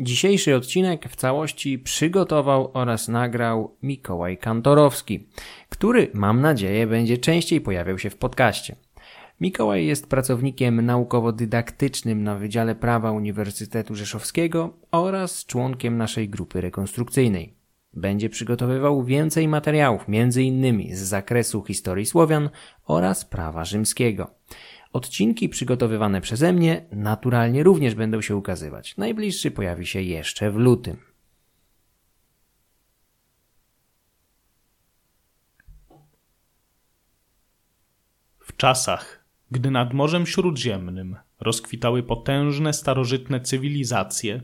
Dzisiejszy odcinek w całości przygotował oraz nagrał Mikołaj Kantorowski, który mam nadzieję będzie częściej pojawiał się w podcaście. Mikołaj jest pracownikiem naukowo-dydaktycznym na Wydziale Prawa Uniwersytetu Rzeszowskiego oraz członkiem naszej grupy rekonstrukcyjnej. Będzie przygotowywał więcej materiałów, m.in. z zakresu historii Słowian oraz prawa rzymskiego. Odcinki przygotowywane przeze mnie naturalnie również będą się ukazywać. Najbliższy pojawi się jeszcze w lutym. W czasach, gdy nad Morzem Śródziemnym rozkwitały potężne starożytne cywilizacje,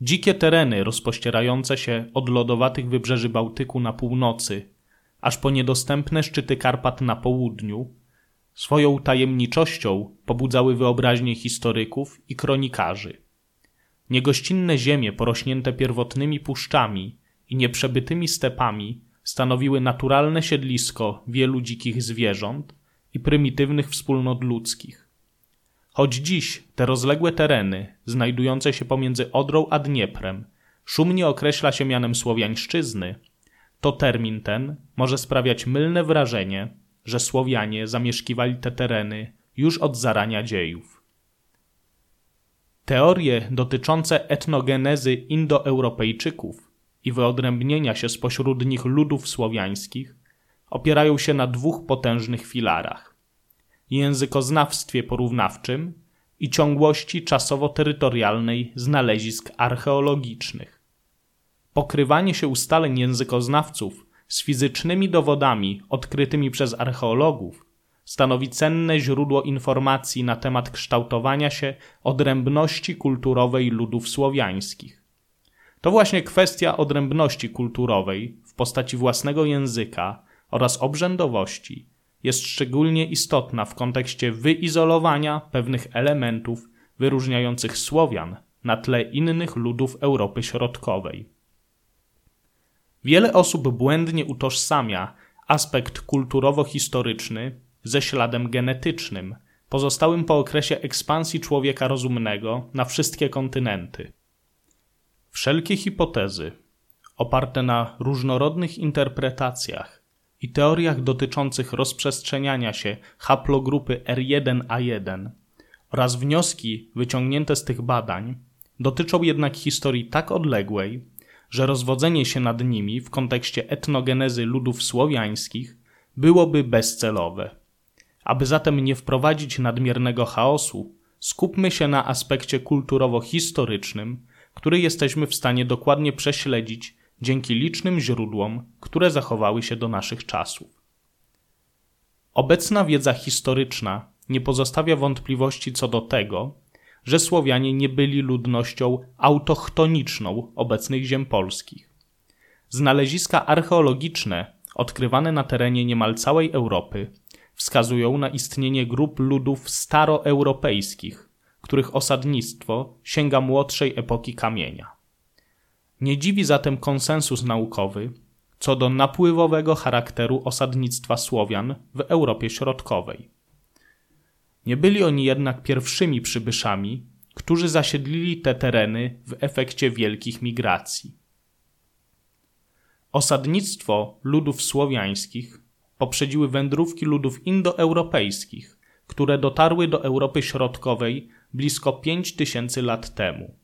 dzikie tereny rozpościerające się od lodowatych wybrzeży Bałtyku na północy, aż po niedostępne szczyty Karpat na południu, Swoją tajemniczością pobudzały wyobraźnię historyków i kronikarzy. Niegościnne ziemie porośnięte pierwotnymi puszczami i nieprzebytymi stepami stanowiły naturalne siedlisko wielu dzikich zwierząt i prymitywnych wspólnot ludzkich. Choć dziś te rozległe tereny, znajdujące się pomiędzy Odrą a Dnieprem, szumnie określa się mianem Słowiańszczyzny, to termin ten może sprawiać mylne wrażenie, że Słowianie zamieszkiwali te tereny już od zarania dziejów. Teorie dotyczące etnogenezy indoeuropejczyków i wyodrębnienia się spośród nich ludów słowiańskich opierają się na dwóch potężnych filarach: językoznawstwie porównawczym i ciągłości czasowo-terytorialnej znalezisk archeologicznych. Pokrywanie się ustaleń językoznawców z fizycznymi dowodami odkrytymi przez archeologów stanowi cenne źródło informacji na temat kształtowania się odrębności kulturowej ludów słowiańskich. To właśnie kwestia odrębności kulturowej w postaci własnego języka oraz obrzędowości jest szczególnie istotna w kontekście wyizolowania pewnych elementów wyróżniających Słowian na tle innych ludów Europy Środkowej. Wiele osób błędnie utożsamia aspekt kulturowo-historyczny ze śladem genetycznym, pozostałym po okresie ekspansji człowieka rozumnego na wszystkie kontynenty. Wszelkie hipotezy, oparte na różnorodnych interpretacjach i teoriach dotyczących rozprzestrzeniania się haplogrupy R1A1 oraz wnioski wyciągnięte z tych badań, dotyczą jednak historii tak odległej, że rozwodzenie się nad nimi w kontekście etnogenezy ludów słowiańskich byłoby bezcelowe. Aby zatem nie wprowadzić nadmiernego chaosu, skupmy się na aspekcie kulturowo-historycznym, który jesteśmy w stanie dokładnie prześledzić dzięki licznym źródłom, które zachowały się do naszych czasów. Obecna wiedza historyczna nie pozostawia wątpliwości co do tego, że Słowianie nie byli ludnością autochtoniczną obecnych ziem polskich. Znaleziska archeologiczne, odkrywane na terenie niemal całej Europy, wskazują na istnienie grup ludów staroeuropejskich, których osadnictwo sięga młodszej epoki kamienia. Nie dziwi zatem konsensus naukowy co do napływowego charakteru osadnictwa Słowian w Europie Środkowej. Nie byli oni jednak pierwszymi przybyszami, którzy zasiedlili te tereny w efekcie wielkich migracji. Osadnictwo ludów słowiańskich poprzedziły wędrówki ludów indoeuropejskich, które dotarły do Europy Środkowej blisko 5000 lat temu.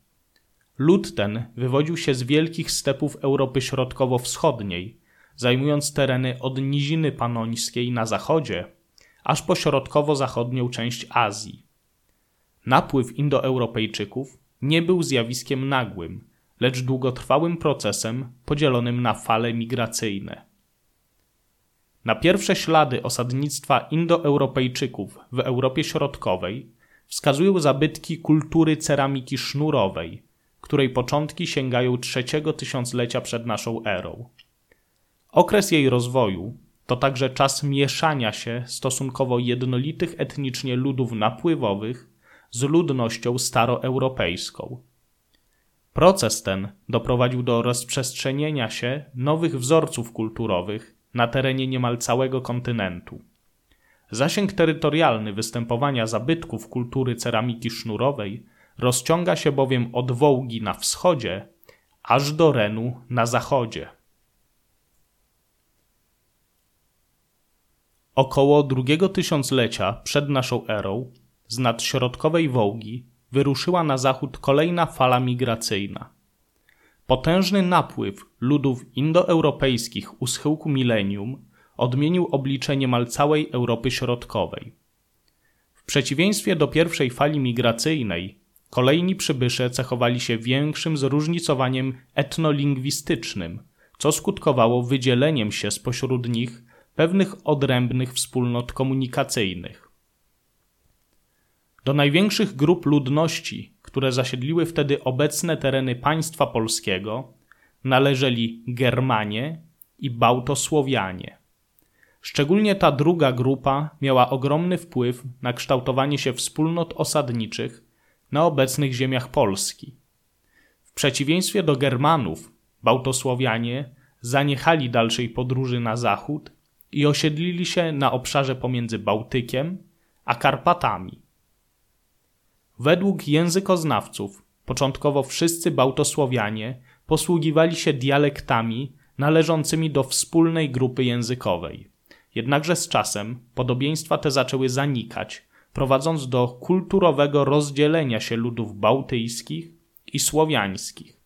Lud ten wywodził się z wielkich stepów Europy Środkowo-Wschodniej, zajmując tereny od Niziny Panońskiej na zachodzie aż po środkowo-zachodnią część Azji. Napływ Indoeuropejczyków nie był zjawiskiem nagłym, lecz długotrwałym procesem podzielonym na fale migracyjne. Na pierwsze ślady osadnictwa Indoeuropejczyków w Europie Środkowej wskazują zabytki kultury ceramiki sznurowej, której początki sięgają trzeciego tysiąclecia przed naszą erą. Okres jej rozwoju to także czas mieszania się stosunkowo jednolitych etnicznie ludów napływowych z ludnością staroeuropejską. Proces ten doprowadził do rozprzestrzenienia się nowych wzorców kulturowych na terenie niemal całego kontynentu. Zasięg terytorialny występowania zabytków kultury ceramiki sznurowej rozciąga się bowiem od Wołgi na wschodzie aż do Renu na zachodzie. Około drugiego tysiąclecia przed naszą erą z nad środkowej Wołgi wyruszyła na zachód kolejna fala migracyjna. Potężny napływ ludów indoeuropejskich u schyłku milenium odmienił oblicze niemal całej Europy Środkowej. W przeciwieństwie do pierwszej fali migracyjnej, kolejni przybysze cechowali się większym zróżnicowaniem etnolingwistycznym, co skutkowało wydzieleniem się spośród nich pewnych odrębnych wspólnot komunikacyjnych. Do największych grup ludności, które zasiedliły wtedy obecne tereny państwa polskiego, należeli Germanie i Bałtosłowianie. Szczególnie ta druga grupa miała ogromny wpływ na kształtowanie się wspólnot osadniczych na obecnych ziemiach Polski. W przeciwieństwie do Germanów, Bałtosłowianie zaniechali dalszej podróży na zachód i osiedlili się na obszarze pomiędzy Bałtykiem a Karpatami. Według językoznawców, początkowo wszyscy Bałtosłowianie posługiwali się dialektami należącymi do wspólnej grupy językowej. Jednakże z czasem podobieństwa te zaczęły zanikać, prowadząc do kulturowego rozdzielenia się ludów bałtyjskich i słowiańskich.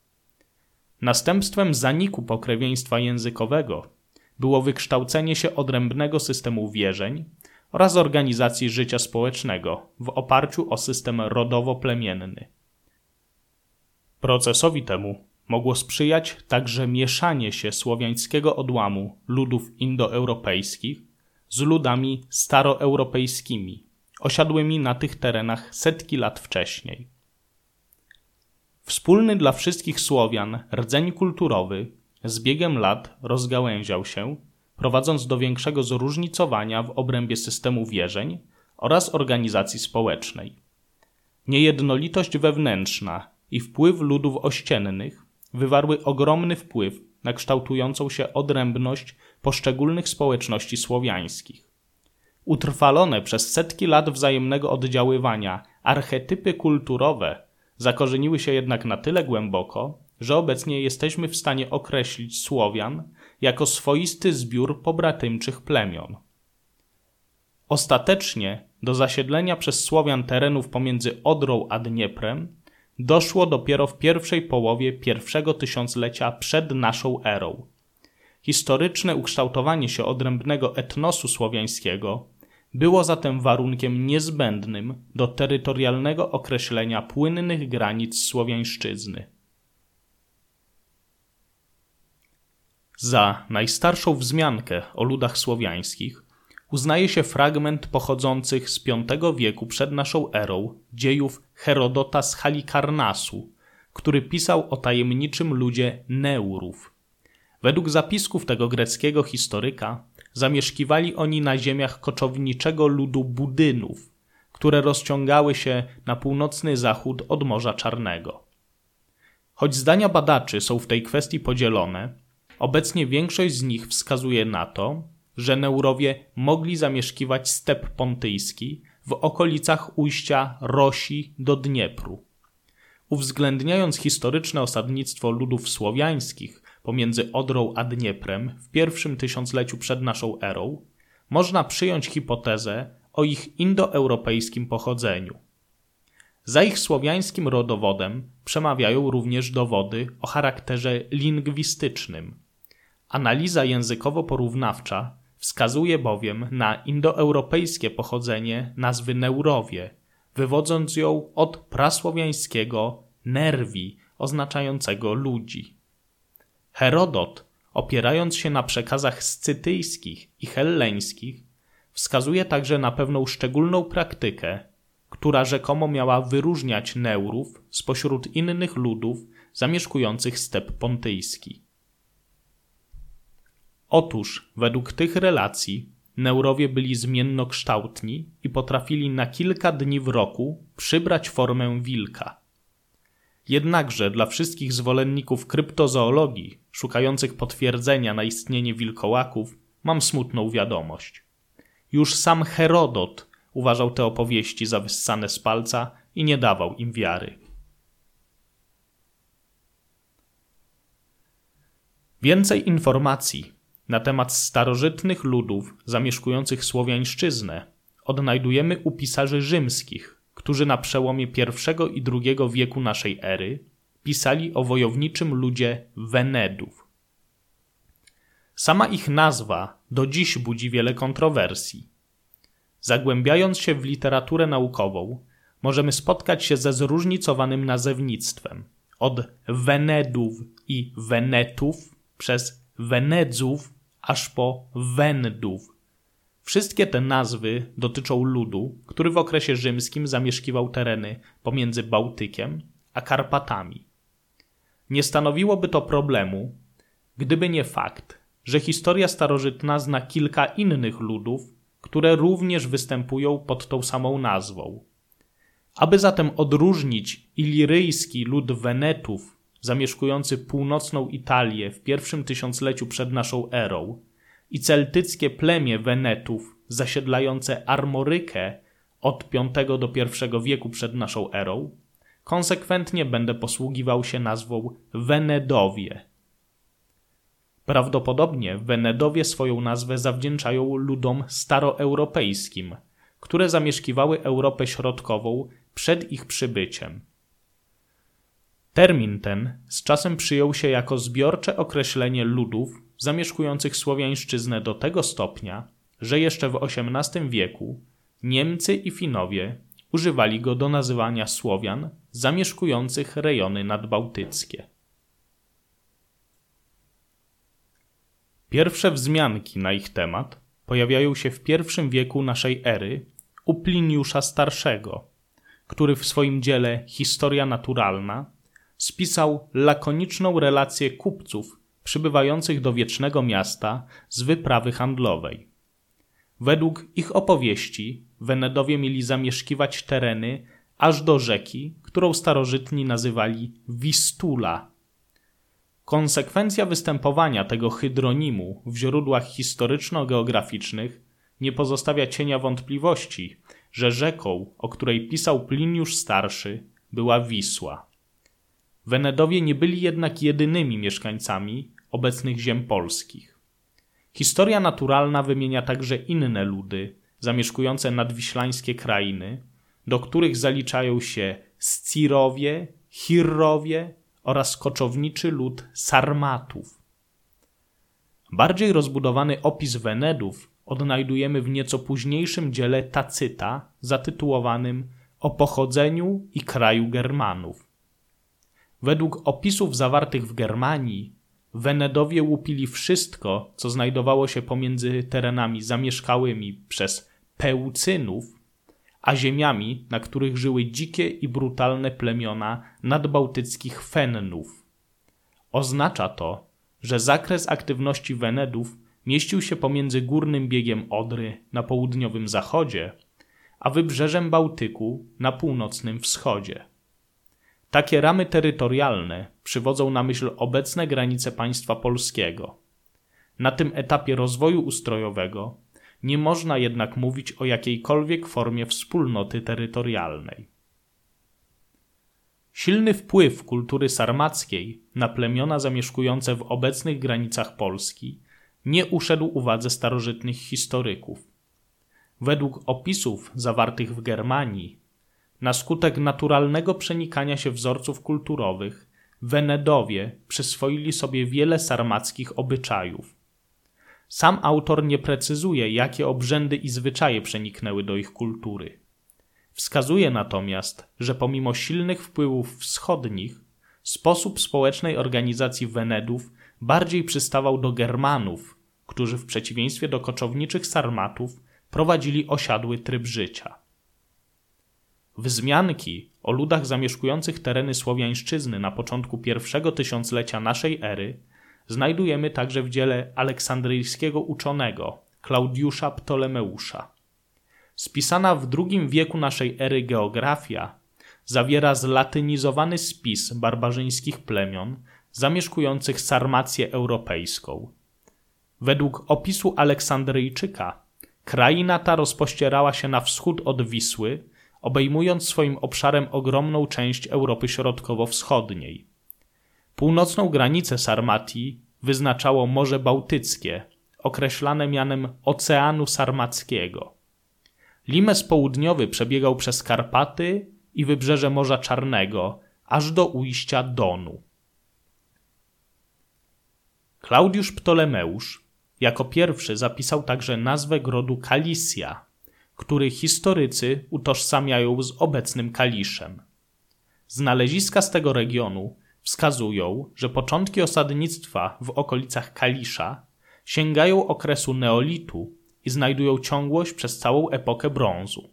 Następstwem zaniku pokrewieństwa językowego było wykształcenie się odrębnego systemu wierzeń oraz organizacji życia społecznego w oparciu o system rodowo-plemienny. Procesowi temu mogło sprzyjać także mieszanie się słowiańskiego odłamu ludów indoeuropejskich z ludami staroeuropejskimi, osiadłymi na tych terenach setki lat wcześniej. Wspólny dla wszystkich Słowian rdzeń kulturowy z biegiem lat rozgałęział się, prowadząc do większego zróżnicowania w obrębie systemu wierzeń oraz organizacji społecznej. Niejednolitość wewnętrzna i wpływ ludów ościennych wywarły ogromny wpływ na kształtującą się odrębność poszczególnych społeczności słowiańskich. Utrwalone przez setki lat wzajemnego oddziaływania archetypy kulturowe zakorzeniły się jednak na tyle głęboko, że obecnie jesteśmy w stanie określić Słowian jako swoisty zbiór pobratymczych plemion. Ostatecznie do zasiedlenia przez Słowian terenów pomiędzy Odrą a Dnieprem doszło dopiero w pierwszej połowie pierwszego tysiąclecia przed naszą erą. Historyczne ukształtowanie się odrębnego etnosu słowiańskiego było zatem warunkiem niezbędnym do terytorialnego określenia płynnych granic słowiańszczyzny. Za najstarszą wzmiankę o ludach słowiańskich uznaje się fragment pochodzących z V wieku przed naszą erą dziejów Herodota z Halikarnasu, który pisał o tajemniczym ludzie Neurów. Według zapisków tego greckiego historyka zamieszkiwali oni na ziemiach koczowniczego ludu Budynów, które rozciągały się na północny zachód od Morza Czarnego. Choć zdania badaczy są w tej kwestii podzielone, obecnie większość z nich wskazuje na to, że Neurowie mogli zamieszkiwać step pontyjski w okolicach ujścia Rosi do Dniepru. Uwzględniając historyczne osadnictwo ludów słowiańskich pomiędzy Odrą a Dnieprem w pierwszym tysiącleciu przed naszą erą, można przyjąć hipotezę o ich indoeuropejskim pochodzeniu. Za ich słowiańskim rodowodem przemawiają również dowody o charakterze lingwistycznym. Analiza językowo-porównawcza Wskazuje bowiem na indoeuropejskie pochodzenie nazwy Neurowie, wywodząc ją od prasłowiańskiego nerwi, oznaczającego ludzi. Herodot, opierając się na przekazach scytyjskich i helleńskich, wskazuje także na pewną szczególną praktykę, która rzekomo miała wyróżniać Neurów spośród innych ludów zamieszkujących step pontyjski. Otóż, według tych relacji, neurowie byli zmiennokształtni i potrafili na kilka dni w roku przybrać formę wilka. Jednakże dla wszystkich zwolenników kryptozoologii, szukających potwierdzenia na istnienie wilkołaków, mam smutną wiadomość. Już sam Herodot uważał te opowieści za wyssane z palca i nie dawał im wiary. Więcej informacji na temat starożytnych ludów zamieszkujących Słowiańszczyznę odnajdujemy u pisarzy rzymskich, którzy na przełomie I i II wieku naszej ery pisali o wojowniczym ludzie Wenedów. Sama ich nazwa do dziś budzi wiele kontrowersji. Zagłębiając się w literaturę naukową, możemy spotkać się ze zróżnicowanym nazewnictwem od Wenedów i Wenetów przez Wenedzów aż po Wendów. Wszystkie te nazwy dotyczą ludu, który w okresie rzymskim zamieszkiwał tereny pomiędzy Bałtykiem a Karpatami. Nie stanowiłoby to problemu, gdyby nie fakt, że historia starożytna zna kilka innych ludów, które również występują pod tą samą nazwą. Aby zatem odróżnić iliryjski lud Wenetów, zamieszkujący północną Italię w pierwszym tysiącleciu przed naszą erą, i celtyckie plemię Wenetów zasiedlające Armorykę od V do I wieku przed naszą erą, konsekwentnie będę posługiwał się nazwą Wenedowie. Prawdopodobnie Wenedowie swoją nazwę zawdzięczają ludom staroeuropejskim, które zamieszkiwały Europę Środkową przed ich przybyciem. Termin ten z czasem przyjął się jako zbiorcze określenie ludów zamieszkujących Słowiańszczyznę do tego stopnia, że jeszcze w XVIII wieku Niemcy i Finowie używali go do nazywania Słowian zamieszkujących rejony nadbałtyckie. Pierwsze wzmianki na ich temat pojawiają się w I wieku naszej ery u Pliniusza Starszego, który w swoim dziele Historia Naturalna spisał lakoniczną relację kupców przybywających do wiecznego miasta z wyprawy handlowej. Według ich opowieści Wenedowie mieli zamieszkiwać tereny aż do rzeki, którą starożytni nazywali Wistula. Konsekwencja występowania tego hydronimu w źródłach historyczno-geograficznych nie pozostawia cienia wątpliwości, że rzeką, o której pisał Pliniusz Starszy, była Wisła. Wenedowie nie byli jednak jedynymi mieszkańcami obecnych ziem polskich. Historia naturalna wymienia także inne ludy zamieszkujące nadwiślańskie krainy, do których zaliczają się Scirowie, Hirrowie oraz koczowniczy lud Sarmatów. Bardziej rozbudowany opis Wenedów odnajdujemy w nieco późniejszym dziele Tacyta zatytułowanym O pochodzeniu i kraju Germanów. Według opisów zawartych w Germanii, Wenedowie łupili wszystko, co znajdowało się pomiędzy terenami zamieszkałymi przez Pełcynów, a ziemiami, na których żyły dzikie i brutalne plemiona nadbałtyckich Fennów. Oznacza to, że zakres aktywności Wenedów mieścił się pomiędzy górnym biegiem Odry na południowym zachodzie, a wybrzeżem Bałtyku na północnym wschodzie. Takie ramy terytorialne przywodzą na myśl obecne granice państwa polskiego. Na tym etapie rozwoju ustrojowego nie można jednak mówić o jakiejkolwiek formie wspólnoty terytorialnej. Silny wpływ kultury sarmackiej na plemiona zamieszkujące w obecnych granicach Polski nie uszedł uwadze starożytnych historyków. Według opisów zawartych w Germanii na skutek naturalnego przenikania się wzorców kulturowych, Wenedowie przyswoili sobie wiele sarmackich obyczajów. Sam autor nie precyzuje, jakie obrzędy i zwyczaje przeniknęły do ich kultury. Wskazuje natomiast, że pomimo silnych wpływów wschodnich, sposób społecznej organizacji Wenedów bardziej przystawał do Germanów, którzy w przeciwieństwie do koczowniczych Sarmatów prowadzili osiadły tryb życia. Wzmianki o ludach zamieszkujących tereny Słowiańszczyzny na początku pierwszego tysiąclecia naszej ery znajdujemy także w dziele aleksandryjskiego uczonego Klaudiusza Ptolemeusza. Spisana w II wieku naszej ery geografia zawiera zlatynizowany spis barbarzyńskich plemion zamieszkujących Sarmację europejską. Według opisu Aleksandryjczyka kraina ta rozpościerała się na wschód od Wisły obejmując swoim obszarem ogromną część Europy Środkowo-Wschodniej. Północną granicę Sarmatii wyznaczało Morze Bałtyckie, określane mianem Oceanu Sarmackiego. Limes Południowy przebiegał przez Karpaty i wybrzeże Morza Czarnego, aż do ujścia Donu. Klaudiusz Ptolemeusz jako pierwszy zapisał także nazwę grodu Kalisja, który historycy utożsamiają z obecnym Kaliszem. Znaleziska z tego regionu wskazują, że początki osadnictwa w okolicach Kalisza sięgają okresu neolitu i znajdują ciągłość przez całą epokę brązu.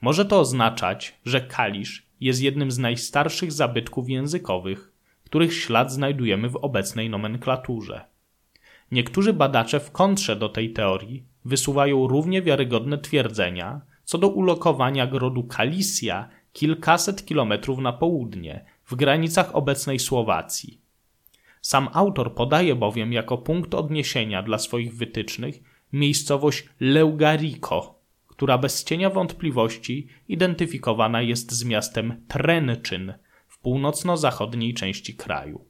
Może to oznaczać, że Kalisz jest jednym z najstarszych zabytków językowych, których ślad znajdujemy w obecnej nomenklaturze. Niektórzy badacze w kontrze do tej teorii wysuwają równie wiarygodne twierdzenia co do ulokowania grodu Kalisja kilkaset kilometrów na południe, w granicach obecnej Słowacji. Sam autor podaje bowiem jako punkt odniesienia dla swoich wytycznych miejscowość Leugariko, która bez cienia wątpliwości identyfikowana jest z miastem Trenczyn w północno-zachodniej części kraju.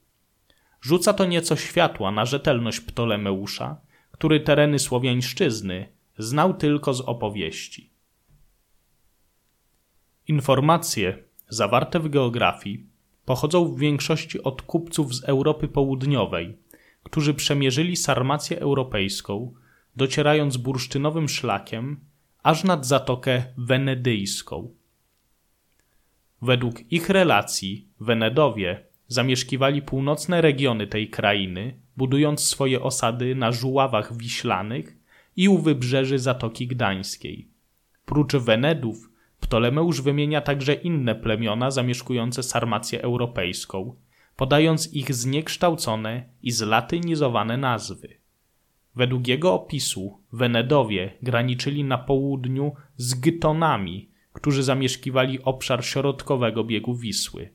Rzuca to nieco światła na rzetelność Ptolemeusza, który tereny słowiańszczyzny znał tylko z opowieści. Informacje zawarte w geografii pochodzą w większości od kupców z Europy Południowej, którzy przemierzyli Sarmację Europejską, docierając bursztynowym szlakiem aż nad Zatokę Wenedyjską. Według ich relacji Wenedowie zamieszkiwali północne regiony tej krainy, budując swoje osady na żuławach wiślanych i u wybrzeży Zatoki Gdańskiej. Prócz Wenedów Ptolemeusz wymienia także inne plemiona zamieszkujące Sarmację europejską, podając ich zniekształcone i zlatynizowane nazwy. Według jego opisu Wenedowie graniczyli na południu z Gytonami, którzy zamieszkiwali obszar środkowego biegu Wisły.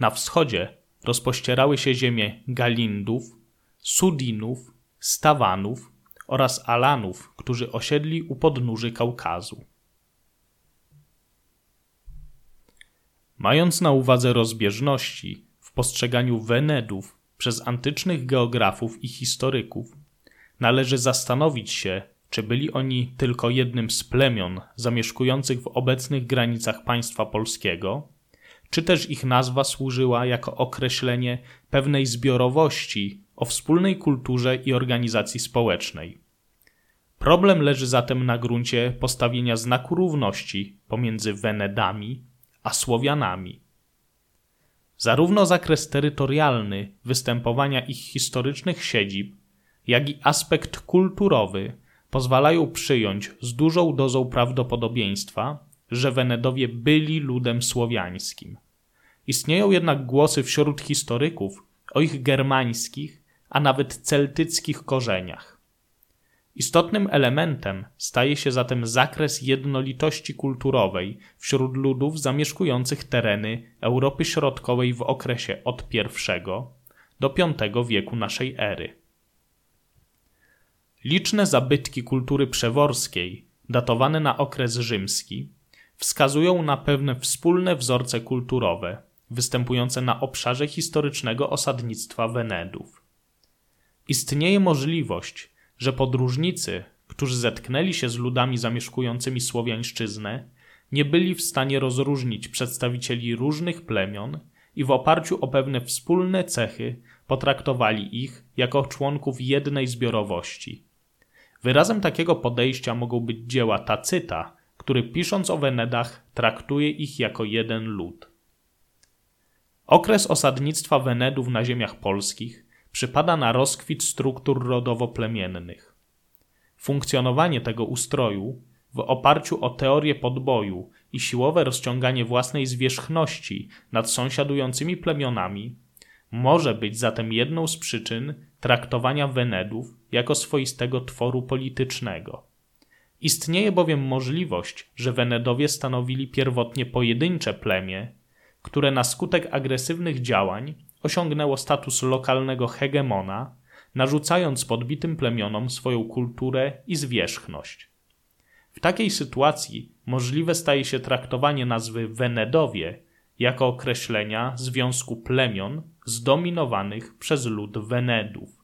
Na wschodzie rozpościerały się ziemie Galindów, Sudinów, Stawanów oraz Alanów, którzy osiedli u podnóży Kaukazu. Mając na uwadze rozbieżności w postrzeganiu Wenedów przez antycznych geografów i historyków, należy zastanowić się, czy byli oni tylko jednym z plemion zamieszkujących w obecnych granicach państwa polskiego, czy też ich nazwa służyła jako określenie pewnej zbiorowości o wspólnej kulturze i organizacji społecznej. Problem leży zatem na gruncie postawienia znaku równości pomiędzy Wenedami a Słowianami. Zarówno zakres terytorialny występowania ich historycznych siedzib, jak i aspekt kulturowy pozwalają przyjąć z dużą dozą prawdopodobieństwa, że Wenedowie byli ludem słowiańskim. Istnieją jednak głosy wśród historyków o ich germańskich, a nawet celtyckich korzeniach. Istotnym elementem staje się zatem zakres jednolitości kulturowej wśród ludów zamieszkujących tereny Europy Środkowej w okresie od I do V wieku naszej ery. Liczne zabytki kultury przeworskiej, datowane na okres rzymski, wskazują na pewne wspólne wzorce kulturowe występujące na obszarze historycznego osadnictwa Wenedów. Istnieje możliwość, że podróżnicy, którzy zetknęli się z ludami zamieszkującymi Słowiańszczyznę, nie byli w stanie rozróżnić przedstawicieli różnych plemion i w oparciu o pewne wspólne cechy potraktowali ich jako członków jednej zbiorowości. Wyrazem takiego podejścia mogą być dzieła Tacyta, który pisząc o Wenedach traktuje ich jako jeden lud. Okres osadnictwa Wenedów na ziemiach polskich przypada na rozkwit struktur rodowo-plemiennych. Funkcjonowanie tego ustroju w oparciu o teorię podboju i siłowe rozciąganie własnej zwierzchności nad sąsiadującymi plemionami może być zatem jedną z przyczyn traktowania Wenedów jako swoistego tworu politycznego. Istnieje bowiem możliwość, że Wenedowie stanowili pierwotnie pojedyncze plemię, które na skutek agresywnych działań osiągnęło status lokalnego hegemona, narzucając podbitym plemionom swoją kulturę i zwierzchność. W takiej sytuacji możliwe staje się traktowanie nazwy Wenedowie jako określenia związku plemion zdominowanych przez lud Wenedów.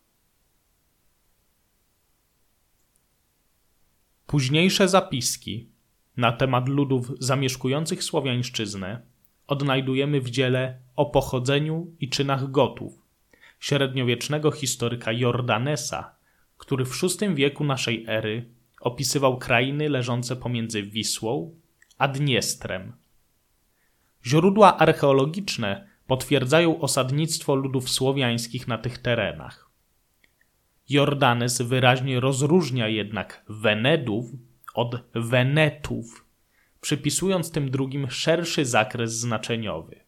Późniejsze zapiski na temat ludów zamieszkujących Słowiańszczyznę odnajdujemy w dziele o pochodzeniu i czynach Gotów średniowiecznego historyka Jordanesa, który w VI wieku naszej ery opisywał krainy leżące pomiędzy Wisłą a Dniestrem. Źródła archeologiczne potwierdzają osadnictwo ludów słowiańskich na tych terenach. Jordanes wyraźnie rozróżnia jednak Wenedów od Wenetów, przypisując tym drugim szerszy zakres znaczeniowy.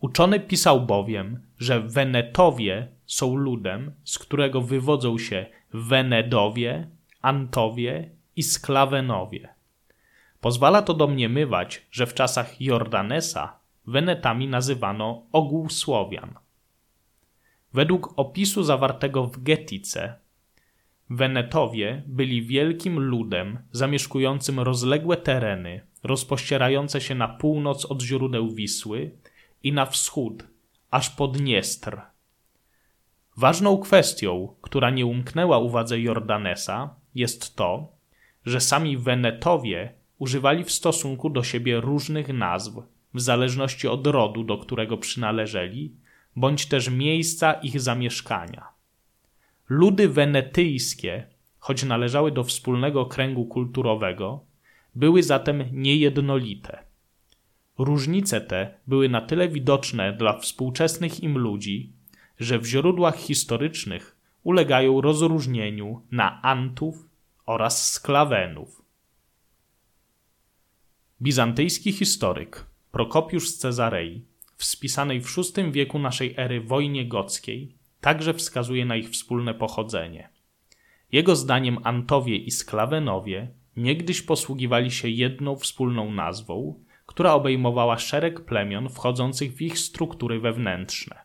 Uczony pisał bowiem, że Wenetowie są ludem, z którego wywodzą się Wenedowie, Antowie i Sklawenowie. Pozwala to domniemywać, że w czasach Jordanesa Wenetami nazywano ogół Słowian. Według opisu zawartego w Getice, Wenetowie byli wielkim ludem zamieszkującym rozległe tereny, rozpościerające się na północ od źródeł Wisły i na wschód, aż pod Dniestr. Ważną kwestią, która nie umknęła uwadze Jordanesa, jest to, że sami Wenetowie używali w stosunku do siebie różnych nazw, w zależności od rodu, do którego przynależeli, bądź też miejsca ich zamieszkania. Ludy wenetyjskie, choć należały do wspólnego kręgu kulturowego, były zatem niejednolite. Różnice te były na tyle widoczne dla współczesnych im ludzi, że w źródłach historycznych ulegają rozróżnieniu na Antów oraz Sklawenów. Bizantyjski historyk Prokopiusz z Cezarei w spisanej w VI wieku naszej ery wojnie gockiej także wskazuje na ich wspólne pochodzenie. Jego zdaniem Antowie i Sklawenowie niegdyś posługiwali się jedną wspólną nazwą, która obejmowała szereg plemion wchodzących w ich struktury wewnętrzne.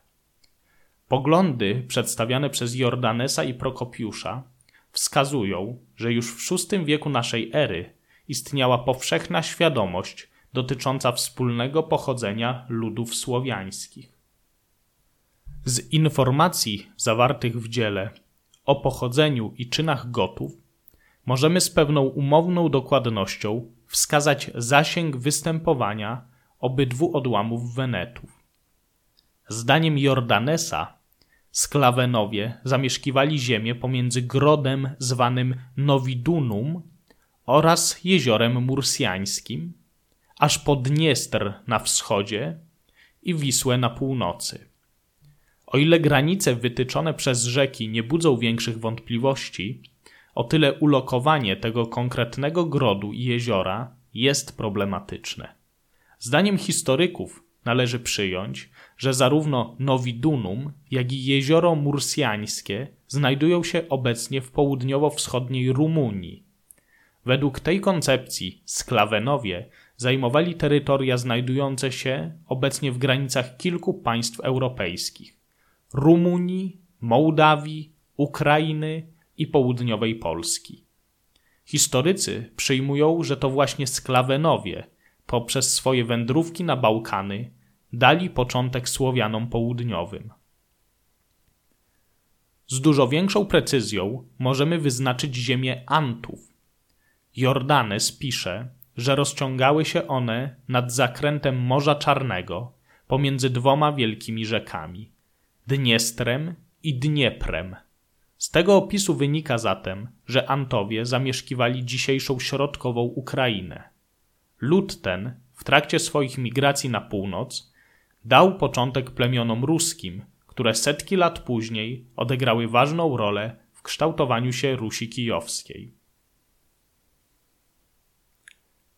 Poglądy przedstawiane przez Jordanesa i Prokopiusza wskazują, że już w VI wieku naszej ery istniała powszechna świadomość dotycząca wspólnego pochodzenia ludów słowiańskich. Z informacji zawartych w dziele o pochodzeniu i czynach Gotów możemy z pewną umowną dokładnością wskazać zasięg występowania obydwu odłamów Wenetów. Zdaniem Jordanesa Sklawenowie zamieszkiwali ziemię pomiędzy grodem zwanym Nowidunum oraz jeziorem Mursjańskim, aż po Dniestr na wschodzie i Wisłę na północy. O ile granice wytyczone przez rzeki nie budzą większych wątpliwości, o tyle ulokowanie tego konkretnego grodu i jeziora jest problematyczne. Zdaniem historyków należy przyjąć, że zarówno Nowidunum, jak i jezioro mursjańskie znajdują się obecnie w południowo-wschodniej Rumunii. Według tej koncepcji Sklawenowie zajmowali terytoria znajdujące się obecnie w granicach kilku państw europejskich Rumunii, Mołdawii, Ukrainy i południowej Polski. Historycy przyjmują, że to właśnie Sklawenowie poprzez swoje wędrówki na Bałkany dali początek Słowianom południowym. Z dużo większą precyzją możemy wyznaczyć ziemię Antów. Jordanes pisze, że rozciągały się one nad zakrętem Morza Czarnego pomiędzy dwoma wielkimi rzekami Dniestrem i Dnieprem. Z tego opisu wynika zatem, że Antowie zamieszkiwali dzisiejszą środkową Ukrainę. Lud ten w trakcie swoich migracji na północ dał początek plemionom ruskim, które setki lat później odegrały ważną rolę w kształtowaniu się Rusi Kijowskiej.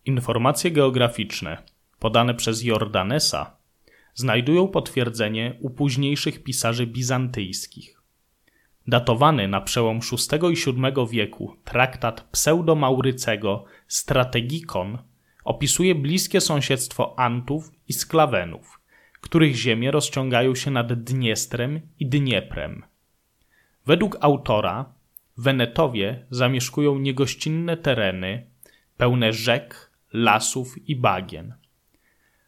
Informacje geograficzne podane przez Jordanesa znajdują potwierdzenie u późniejszych pisarzy bizantyjskich. Datowany na przełom VI i VII wieku traktat pseudomaurycego Strategikon opisuje bliskie sąsiedztwo Antów i Sklawenów, których ziemie rozciągają się nad Dniestrem i Dnieprem. Według autora Wenetowie zamieszkują niegościnne tereny pełne rzek, lasów i bagien.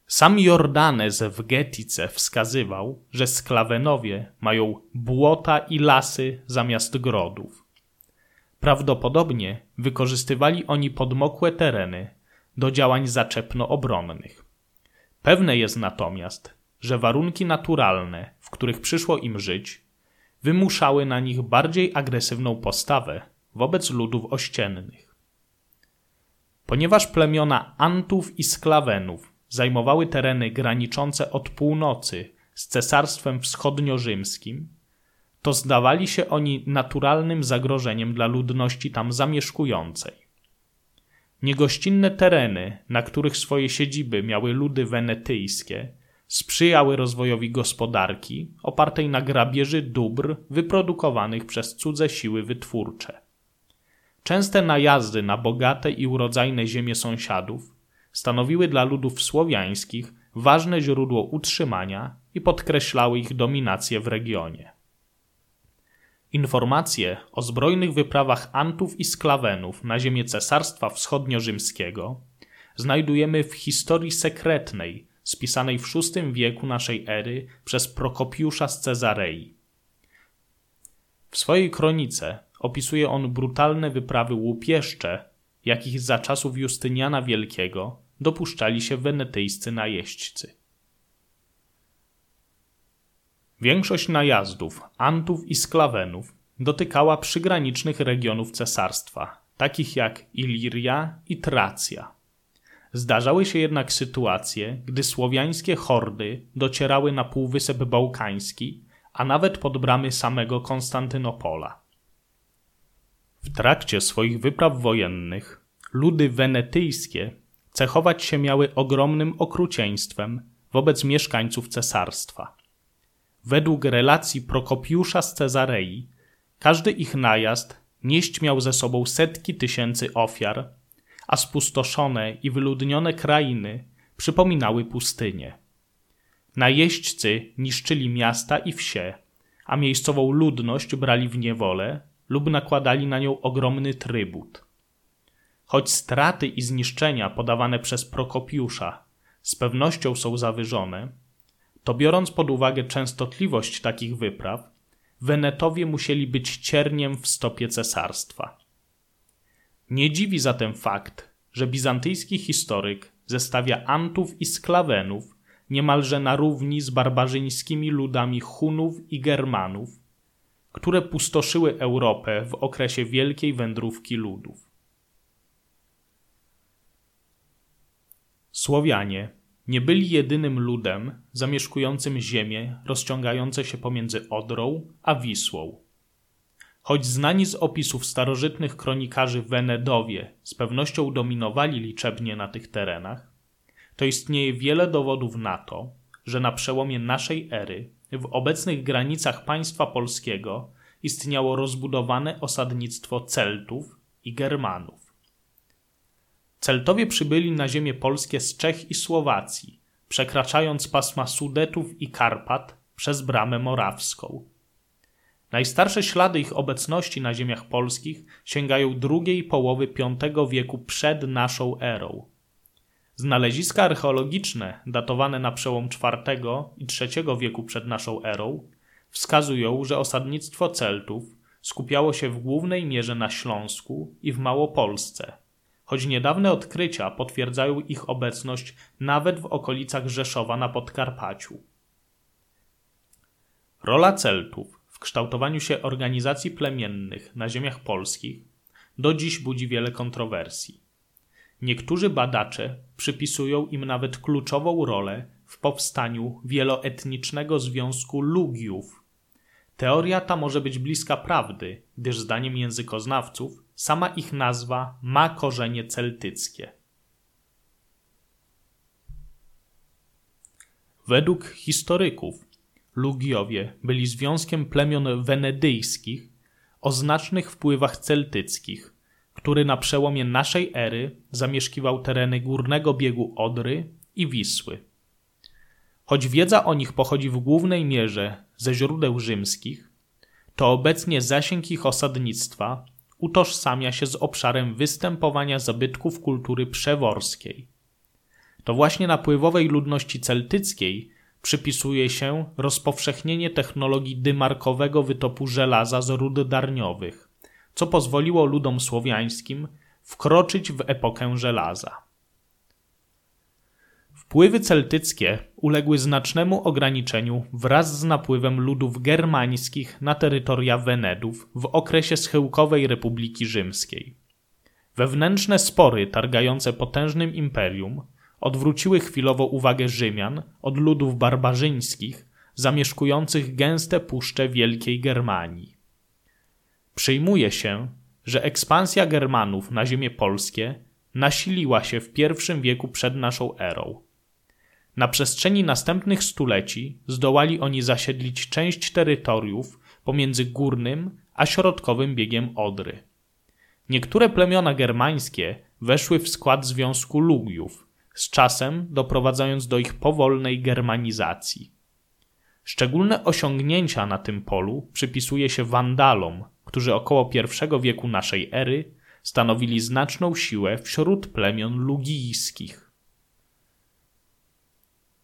Sam Jordanes w Getice wskazywał, że Sklawenowie mają błota i lasy zamiast grodów. Prawdopodobnie wykorzystywali oni podmokłe tereny do działań zaczepno-obronnych. Pewne jest natomiast, że warunki naturalne, w których przyszło im żyć, wymuszały na nich bardziej agresywną postawę wobec ludów ościennych. Ponieważ plemiona Antów i Sklawenów zajmowały tereny graniczące od północy z Cesarstwem Wschodnio-Rzymskim, to zdawali się oni naturalnym zagrożeniem dla ludności tam zamieszkującej. Niegościnne tereny, na których swoje siedziby miały ludy wenetyjskie, sprzyjały rozwojowi gospodarki opartej na grabieży dóbr wyprodukowanych przez cudze siły wytwórcze. Częste najazdy na bogate i urodzajne ziemie sąsiadów stanowiły dla ludów słowiańskich ważne źródło utrzymania i podkreślały ich dominację w regionie. Informacje o zbrojnych wyprawach Antów i Sklawenów na ziemię Cesarstwa Wschodnio-Rzymskiego znajdujemy w historii sekretnej spisanej w VI wieku naszej ery przez Prokopiusza z Cezarei. W swojej kronice opisuje on brutalne wyprawy łupieszcze, jakich za czasów Justyniana Wielkiego dopuszczali się wenetyjscy najeźdźcy. Większość najazdów Antów i Sklawenów dotykała przygranicznych regionów cesarstwa, takich jak Iliria i Tracja. Zdarzały się jednak sytuacje, gdy słowiańskie hordy docierały na Półwysep Bałkański, a nawet pod bramy samego Konstantynopola. W trakcie swoich wypraw wojennych ludy wenetyjskie cechować się miały ogromnym okrucieństwem wobec mieszkańców cesarstwa. Według relacji Prokopiusza z Cezarei, każdy ich najazd nieść miał ze sobą setki tysięcy ofiar, a spustoszone i wyludnione krainy przypominały pustynię. Najeźdźcy niszczyli miasta i wsie, a miejscową ludność brali w niewolę lub nakładali na nią ogromny trybut. Choć straty i zniszczenia podawane przez Prokopiusza z pewnością są zawyżone, to biorąc pod uwagę częstotliwość takich wypraw, Wenetowie musieli być cierniem w stopie cesarstwa. Nie dziwi zatem fakt, że bizantyjski historyk zestawia Antów i Sklawenów niemalże na równi z barbarzyńskimi ludami Hunów i Germanów, które pustoszyły Europę w okresie wielkiej wędrówki ludów. Słowianie nie byli jedynym ludem zamieszkującym ziemię rozciągające się pomiędzy Odrą a Wisłą. Choć znani z opisów starożytnych kronikarzy Wenedowie z pewnością dominowali liczebnie na tych terenach, to istnieje wiele dowodów na to, że na przełomie naszej ery w obecnych granicach państwa polskiego istniało rozbudowane osadnictwo Celtów i Germanów. Celtowie przybyli na ziemię polskie z Czech i Słowacji, przekraczając pasma Sudetów i Karpat przez bramę morawską. Najstarsze ślady ich obecności na ziemiach polskich sięgają drugiej połowy V wieku przed naszą erą. Znaleziska archeologiczne, datowane na przełom IV i III wieku przed naszą erą, wskazują, że osadnictwo Celtów skupiało się w głównej mierze na Śląsku i w Małopolsce, choć niedawne odkrycia potwierdzają ich obecność nawet w okolicach Rzeszowa na Podkarpaciu. Rola Celtów w kształtowaniu się organizacji plemiennych na ziemiach polskich do dziś budzi wiele kontrowersji. Niektórzy badacze przypisują im nawet kluczową rolę w powstaniu wieloetnicznego związku Lugiów. Teoria ta może być bliska prawdy, gdyż zdaniem językoznawców sama ich nazwa ma korzenie celtyckie. Według historyków Lugiowie byli związkiem plemion wenedyjskich o znacznych wpływach celtyckich, który na przełomie naszej ery zamieszkiwał tereny górnego biegu Odry i Wisły. Choć wiedza o nich pochodzi w głównej mierze ze źródeł rzymskich, to obecnie zasięg ich osadnictwa utożsamia się z obszarem występowania zabytków kultury przeworskiej. to właśnie napływowej ludności celtyckiej przypisuje się rozpowszechnienie technologii dymarkowego wytopu żelaza z rud darniowych, co pozwoliło ludom słowiańskim wkroczyć w epokę żelaza. Wpływy celtyckie uległy znacznemu ograniczeniu wraz z napływem ludów germańskich na terytoria Wenedów w okresie schyłkowej Republiki Rzymskiej. Wewnętrzne spory targające potężnym imperium odwróciły chwilowo uwagę Rzymian od ludów barbarzyńskich zamieszkujących gęste puszcze Wielkiej Germanii. Przyjmuje się, że ekspansja Germanów na ziemię polskie nasiliła się w I wieku przed naszą erą. Na przestrzeni następnych stuleci zdołali oni zasiedlić część terytoriów pomiędzy górnym a środkowym biegiem Odry. Niektóre plemiona germańskie weszły w skład Związku Lugiów, z czasem doprowadzając do ich powolnej germanizacji. Szczególne osiągnięcia na tym polu przypisuje się Wandalom, którzy około I wieku naszej ery stanowili znaczną siłę wśród plemion lugijskich.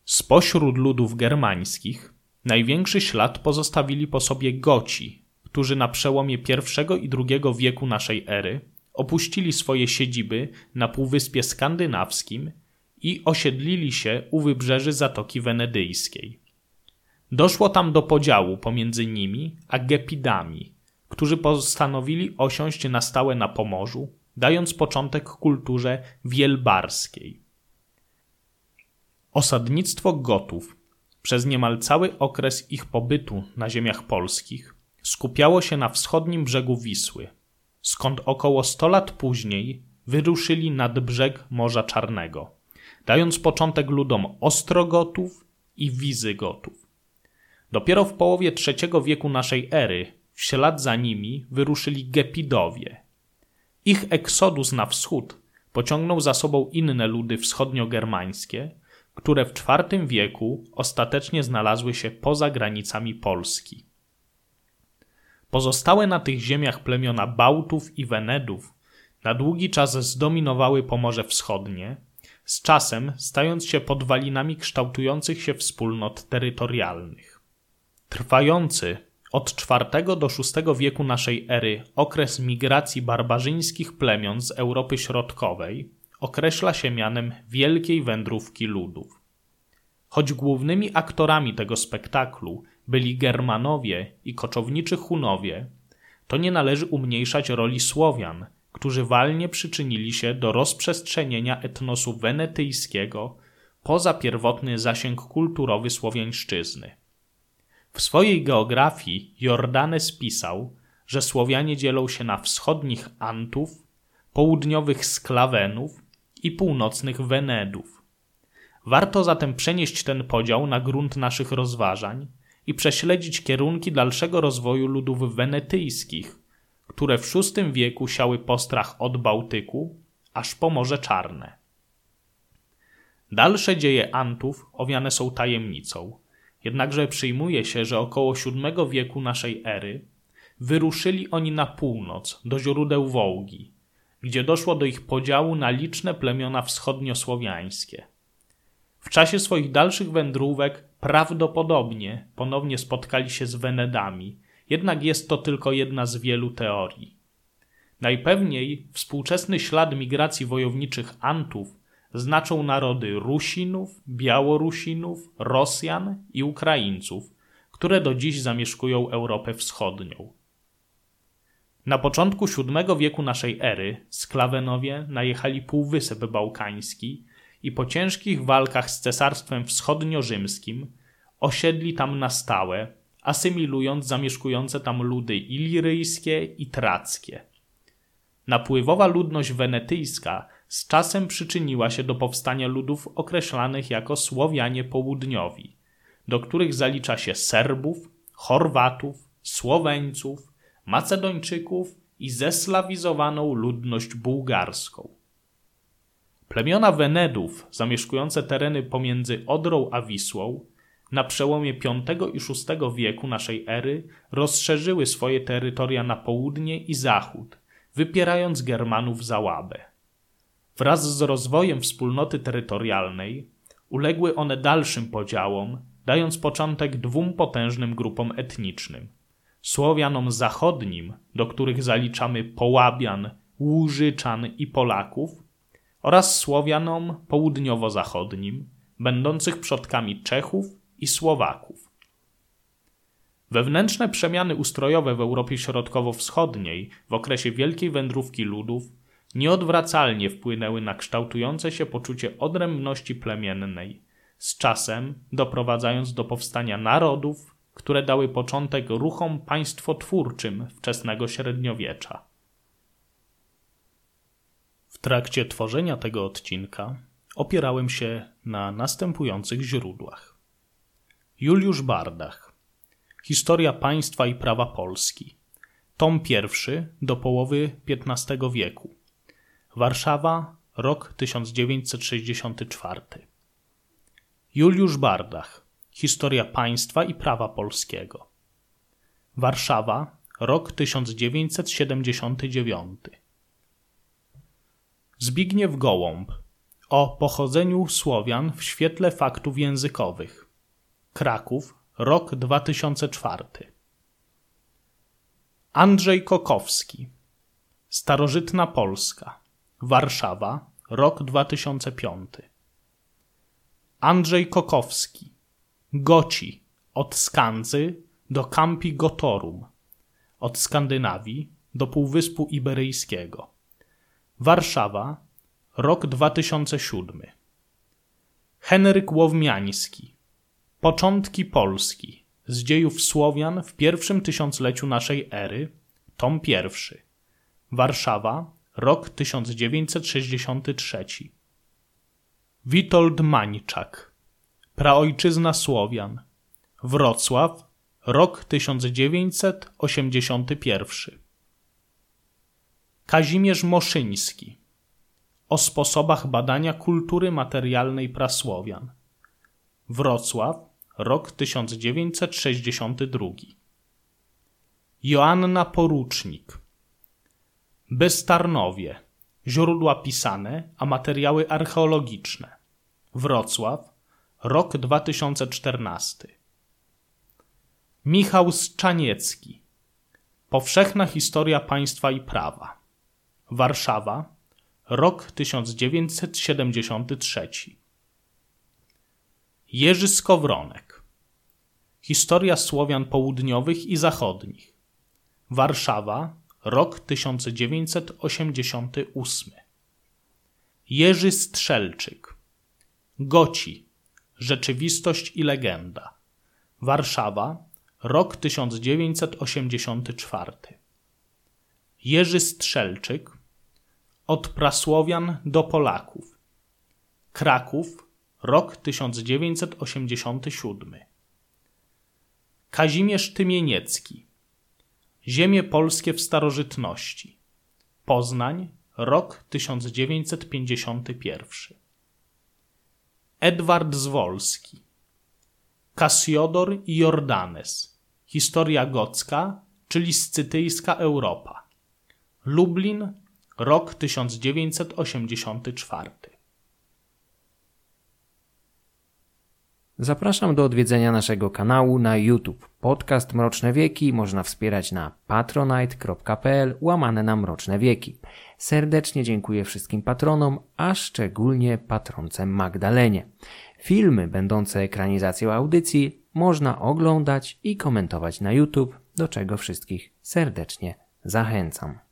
Spośród ludów germańskich największy ślad pozostawili po sobie Goci, którzy na przełomie I i II wieku naszej ery opuścili swoje siedziby na Półwyspie Skandynawskim i osiedlili się u wybrzeży Zatoki Wenedyjskiej. Doszło tam do podziału pomiędzy nimi a Gepidami, którzy postanowili osiąść na stałe na Pomorzu, dając początek kulturze wielbarskiej. Osadnictwo Gotów przez niemal cały okres ich pobytu na ziemiach polskich skupiało się na wschodnim brzegu Wisły, skąd około 100 lat później wyruszyli nad brzeg Morza Czarnego, dając początek ludom Ostrogotów i Wizygotów. Dopiero w połowie III wieku naszej ery w ślad za nimi wyruszyli Gepidowie. Ich eksodus na wschód pociągnął za sobą inne ludy wschodniogermańskie, które w IV wieku ostatecznie znalazły się poza granicami Polski. Pozostałe na tych ziemiach plemiona Bałtów i Wenedów na długi czas zdominowały Pomorze Wschodnie, z czasem stając się podwalinami kształtujących się wspólnot terytorialnych. Trwający od IV do VI wieku naszej ery okres migracji barbarzyńskich plemion z Europy Środkowej określa się mianem Wielkiej Wędrówki Ludów. Choć głównymi aktorami tego spektaklu byli Germanowie i koczowniczy Hunowie, to nie należy umniejszać roli Słowian, którzy walnie przyczynili się do rozprzestrzenienia etnosu wenetyjskiego poza pierwotny zasięg kulturowy Słowiańszczyzny. W swojej geografii Jordanes pisał, że Słowianie dzielą się na wschodnich Antów, południowych Sklawenów i północnych Wenedów. Warto zatem przenieść ten podział na grunt naszych rozważań i prześledzić kierunki dalszego rozwoju ludów wenetyjskich, które w VI wieku siały postrach od Bałtyku aż po Morze Czarne. Dalsze dzieje Antów owiane są tajemnicą, jednakże przyjmuje się, że około VII wieku naszej ery wyruszyli oni na północ do źródeł Wołgi, gdzie doszło do ich podziału na liczne plemiona wschodniosłowiańskie. W czasie swoich dalszych wędrówek prawdopodobnie ponownie spotkali się z Wenedami, jednak jest to tylko jedna z wielu teorii. Najpewniej współczesny ślad migracji wojowniczych Antów znaczą narody Rusinów, Białorusinów, Rosjan i Ukraińców, które do dziś zamieszkują Europę Wschodnią. Na początku VII wieku naszej ery Sklawenowie najechali Półwysep Bałkański i po ciężkich walkach z Cesarstwem Wschodnio-Rzymskim osiedli tam na stałe, asymilując zamieszkujące tam ludy iliryjskie i trackie. Napływowa ludność wenetyjska z czasem przyczyniła się do powstania ludów określanych jako Słowianie Południowi, do których zalicza się Serbów, Chorwatów, Słoweńców, Macedończyków i zeslawizowaną ludność bułgarską. Plemiona Wenedów zamieszkujące tereny pomiędzy Odrą a Wisłą na przełomie V i VI wieku naszej ery rozszerzyły swoje terytoria na południe i zachód, wypierając Germanów za Łabę. Wraz z rozwojem wspólnoty terytorialnej uległy one dalszym podziałom, dając początek dwóm potężnym grupom etnicznym. Słowianom zachodnim, do których zaliczamy Połabian, Łużyczan i Polaków, oraz Słowianom południowo-zachodnim, będących przodkami Czechów i Słowaków. Wewnętrzne przemiany ustrojowe w Europie Środkowo-Wschodniej w okresie wielkiej wędrówki ludów nieodwracalnie wpłynęły na kształtujące się poczucie odrębności plemiennej, z czasem doprowadzając do powstania narodów, które dały początek ruchom państwotwórczym wczesnego średniowiecza. W trakcie tworzenia tego odcinka opierałem się na następujących źródłach. Juliusz Bardach Historia państwa i prawa Polski Tom pierwszy do połowy XV wieku Warszawa, rok 1964 Juliusz Bardach Historia państwa i prawa polskiego Warszawa, rok 1979 Zbigniew Gołąb o pochodzeniu Słowian w świetle faktów językowych. Kraków, rok 2004. Andrzej Kokowski. Starożytna Polska. Warszawa, rok 2005. Andrzej Kokowski. Goci. Od Skandzy do Campi Gotorum. Od Skandynawii do Półwyspu Iberyjskiego. Warszawa, rok 2007. Henryk Łowmiański. Początki Polski. Z dziejów Słowian w pierwszym tysiącleciu naszej ery. Tom pierwszy. Warszawa, rok 1963. Witold Mańczak. Praojczyzna Słowian. Wrocław, rok 1981. Kazimierz Moszyński o sposobach badania kultury materialnej prasłowian. Wrocław, rok 1962. Joanna Porucznik. Beztarnowie. Źródła pisane, a materiały archeologiczne. Wrocław, rok 2014. Michał Szczaniecki. Powszechna historia państwa i prawa. Warszawa, rok 1973. Jerzy Skowronek. Historia Słowian południowych i zachodnich. Warszawa, rok 1988. Jerzy Strzelczyk. Goci. Rzeczywistość i legenda. Warszawa, rok 1984. Jerzy Strzelczyk od prasłowian do Polaków. Kraków, rok 1987. Kazimierz Tymieniecki. Ziemie polskie w starożytności. Poznań, rok 1951. Edward Zwolski. Kasiodor i Jordanes. Historia gocka, czyli scytyjska Europa. Lublin, Rok 1984. Zapraszam do odwiedzenia naszego kanału na YouTube. Podcast Mroczne Wieki można wspierać na patronite.pl łamane na Mroczne Wieki. Serdecznie dziękuję wszystkim patronom, a szczególnie patronce Magdalenie. Filmy będące ekranizacją audycji można oglądać i komentować na YouTube, do czego wszystkich serdecznie zachęcam.